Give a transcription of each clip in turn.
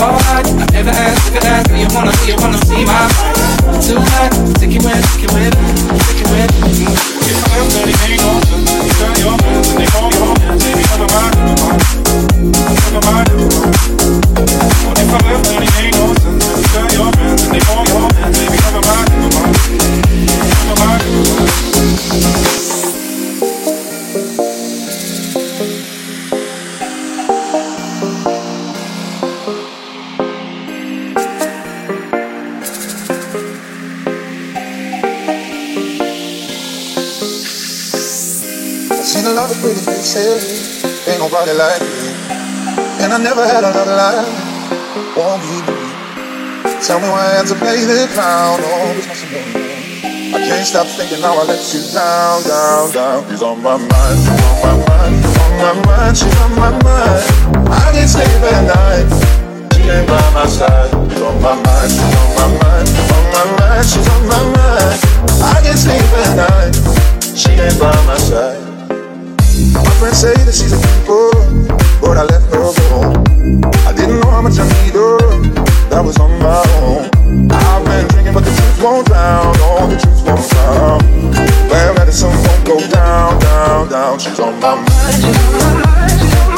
Alright, I never never. Do you wanna, do you wanna my take it wet, take it wet, take it wet. Like you. And I never had another life, won't be me. Tell me why I had to play the clown, oh. I can't stop thinking how I let you down, down, down. She's on my mind, she's on my mind, she's on my mind, she's on my mind. I can't sleep at night, she ain't by my side. She's on my mind, she's on my mind, she's on my mind, she's on my mind. I can't sleep at night, she ain't by my side. My friends say that she's a keeper, but I let her go. I didn't know how much I need her, that was on my own. I've been drinking, but the truth won't drown, oh, the truth won't drown. Well, medicine won't go down, down, down. She's on my mind. Ain't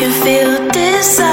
can feel desire.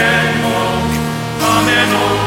아멘 옥 아멘 옥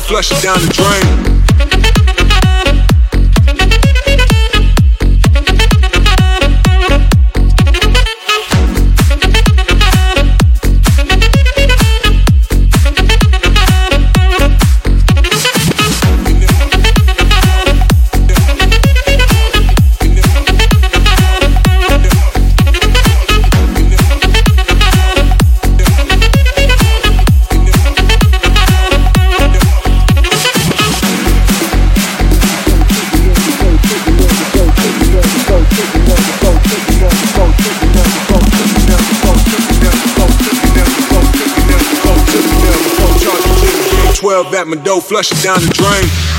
flush it down the drain. flush it down the drain.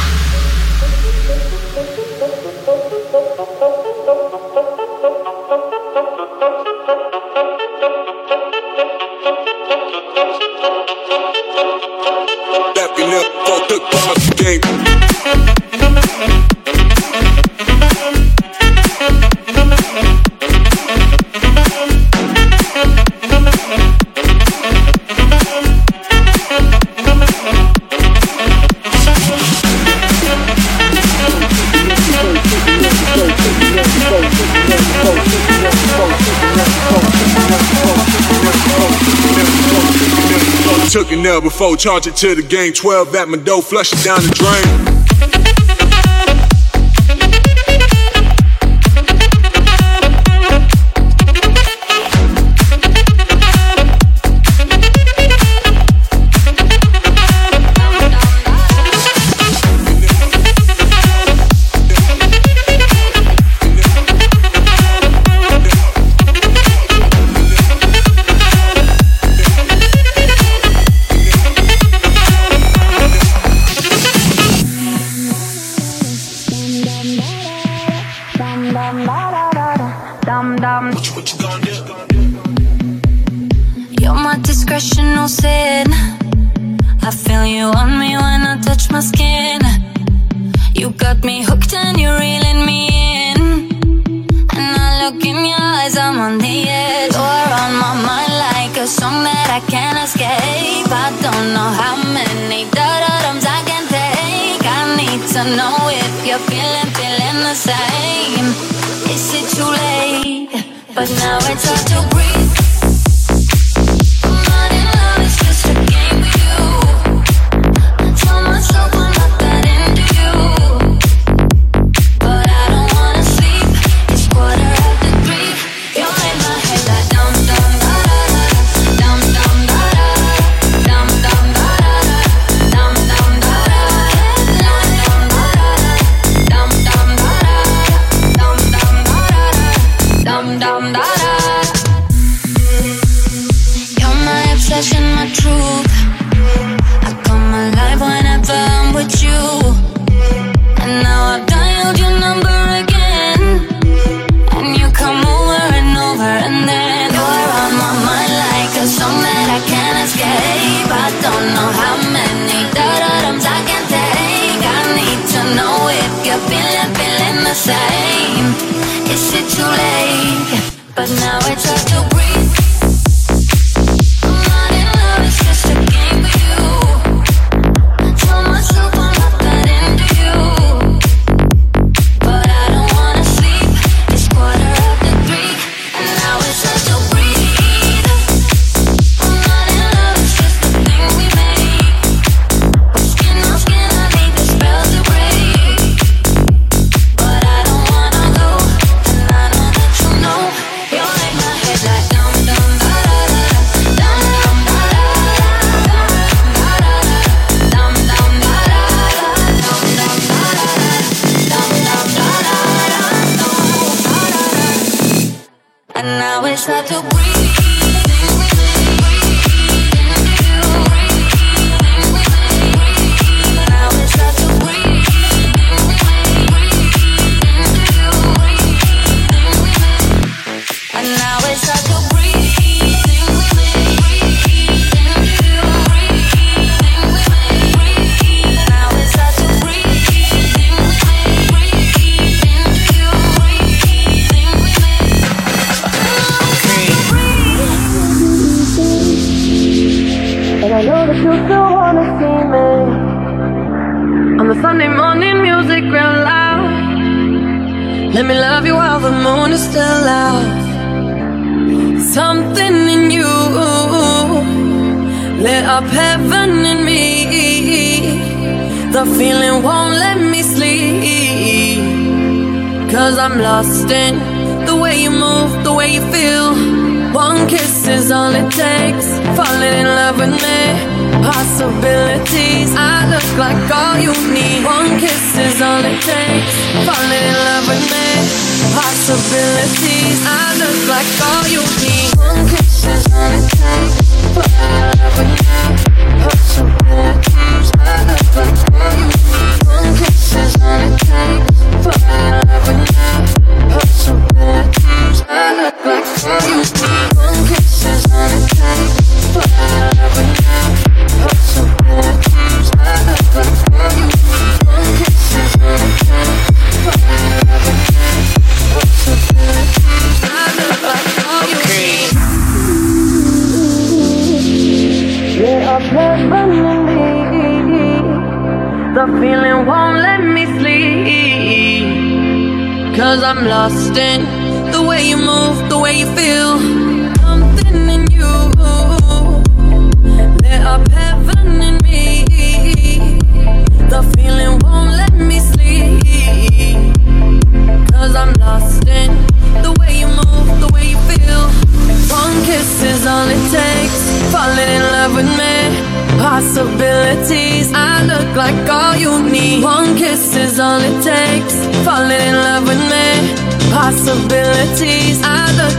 Chanel before, charge it to the game. 12 at my door, flush it down the drain.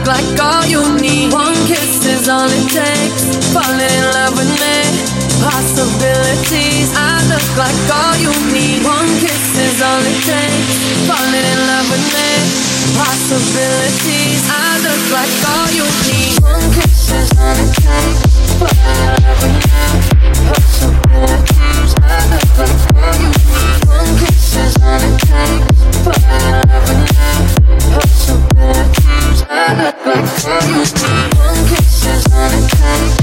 Like all you need. One kiss is all it takes. Falling in love with me. Possibilities. I look like all you need. One kiss is all it takes. Falling in love with me. Possibilities. I look like all you need. One kiss is all it takes. Falling in love with me. Possibilities, I look like you. One kiss is all it takes. Fall in love with me. One kiss is all it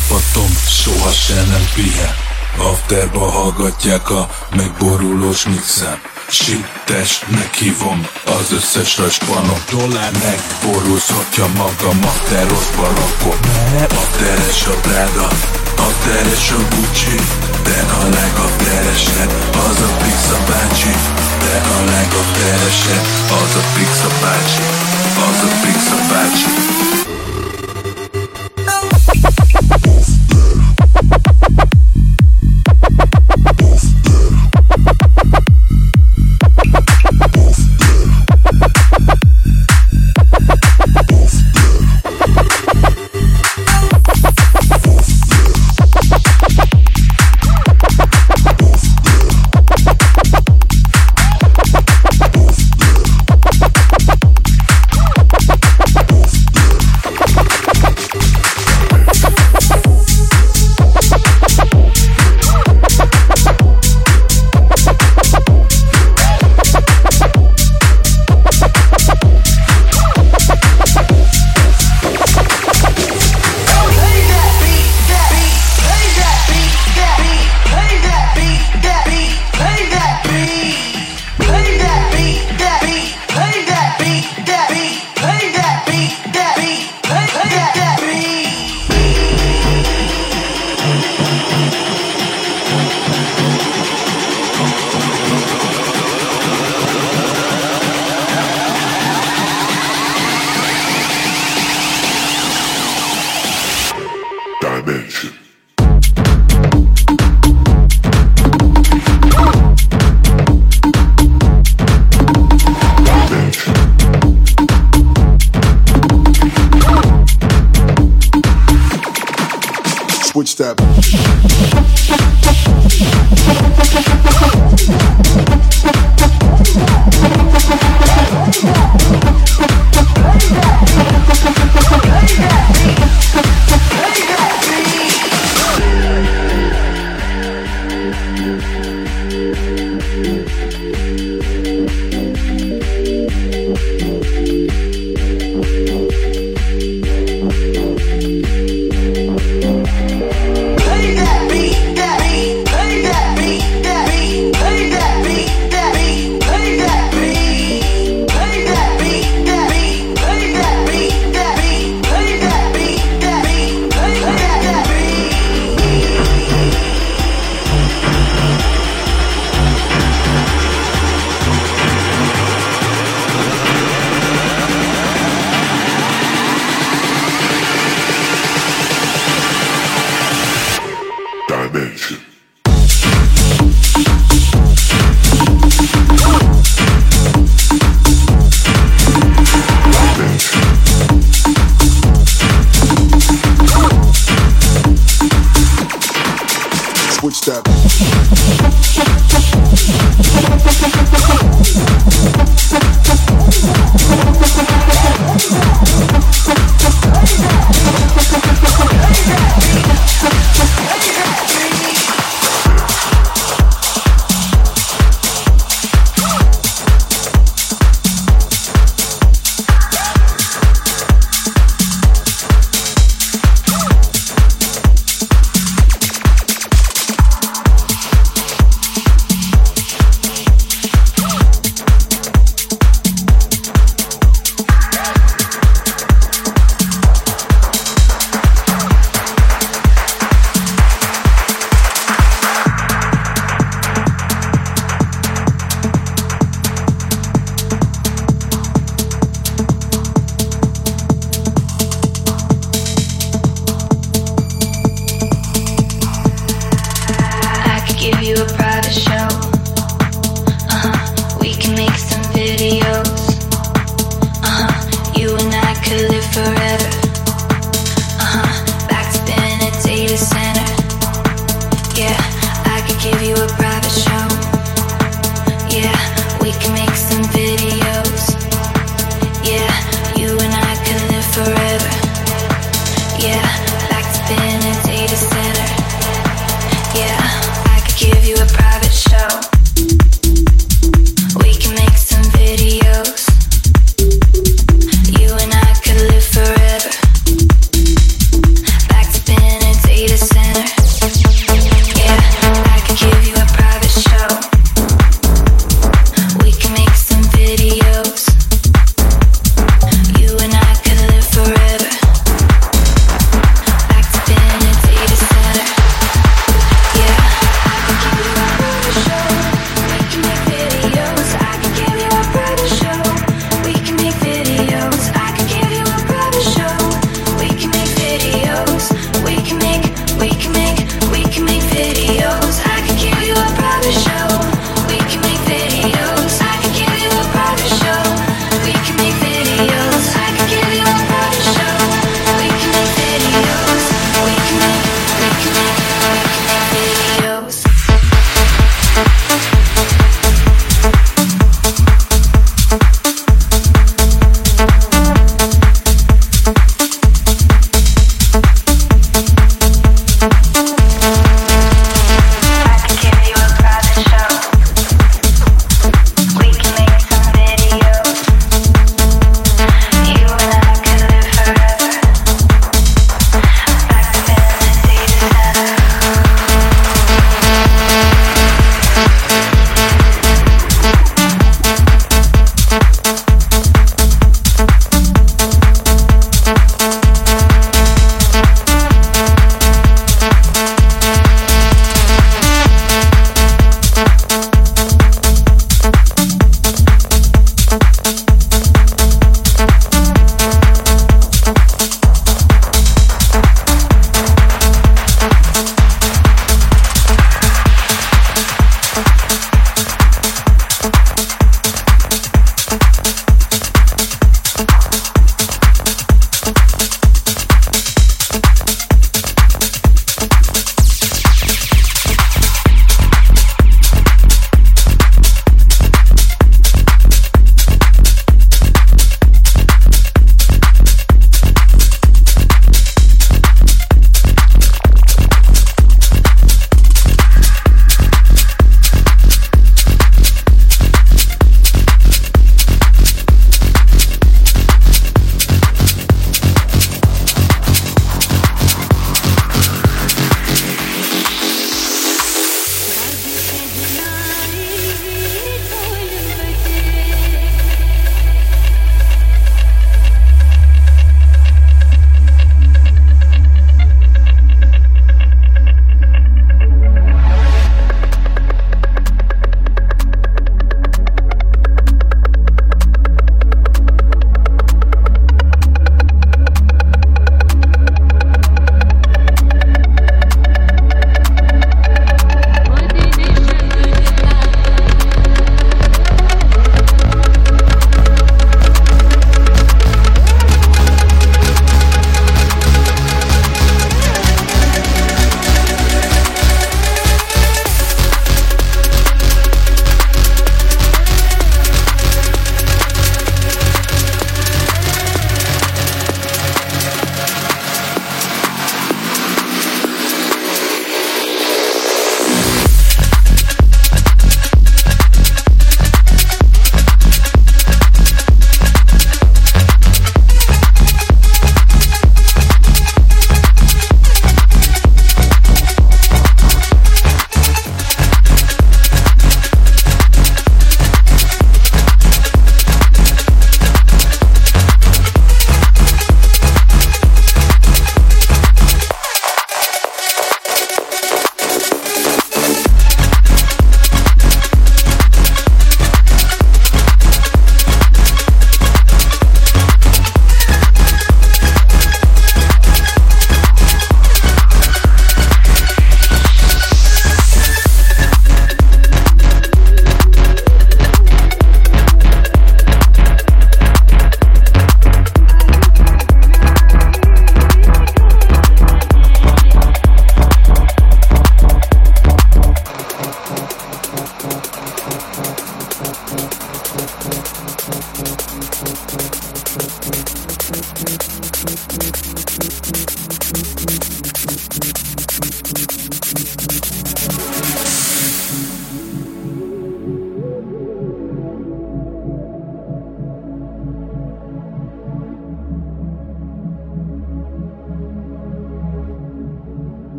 csapatom soha se nem pihen Afterba hallgatják a megborulós mixen. Sittes, meghívom az összes rajspanom Dollár megborulszhatja magamat, de rosszba rakom Afteres a Prada, afteres a Gucci De a legafteresebb az a Pixa bácsi. De a legafteresebb az a Pixa bácsi Az a Pixa bácsi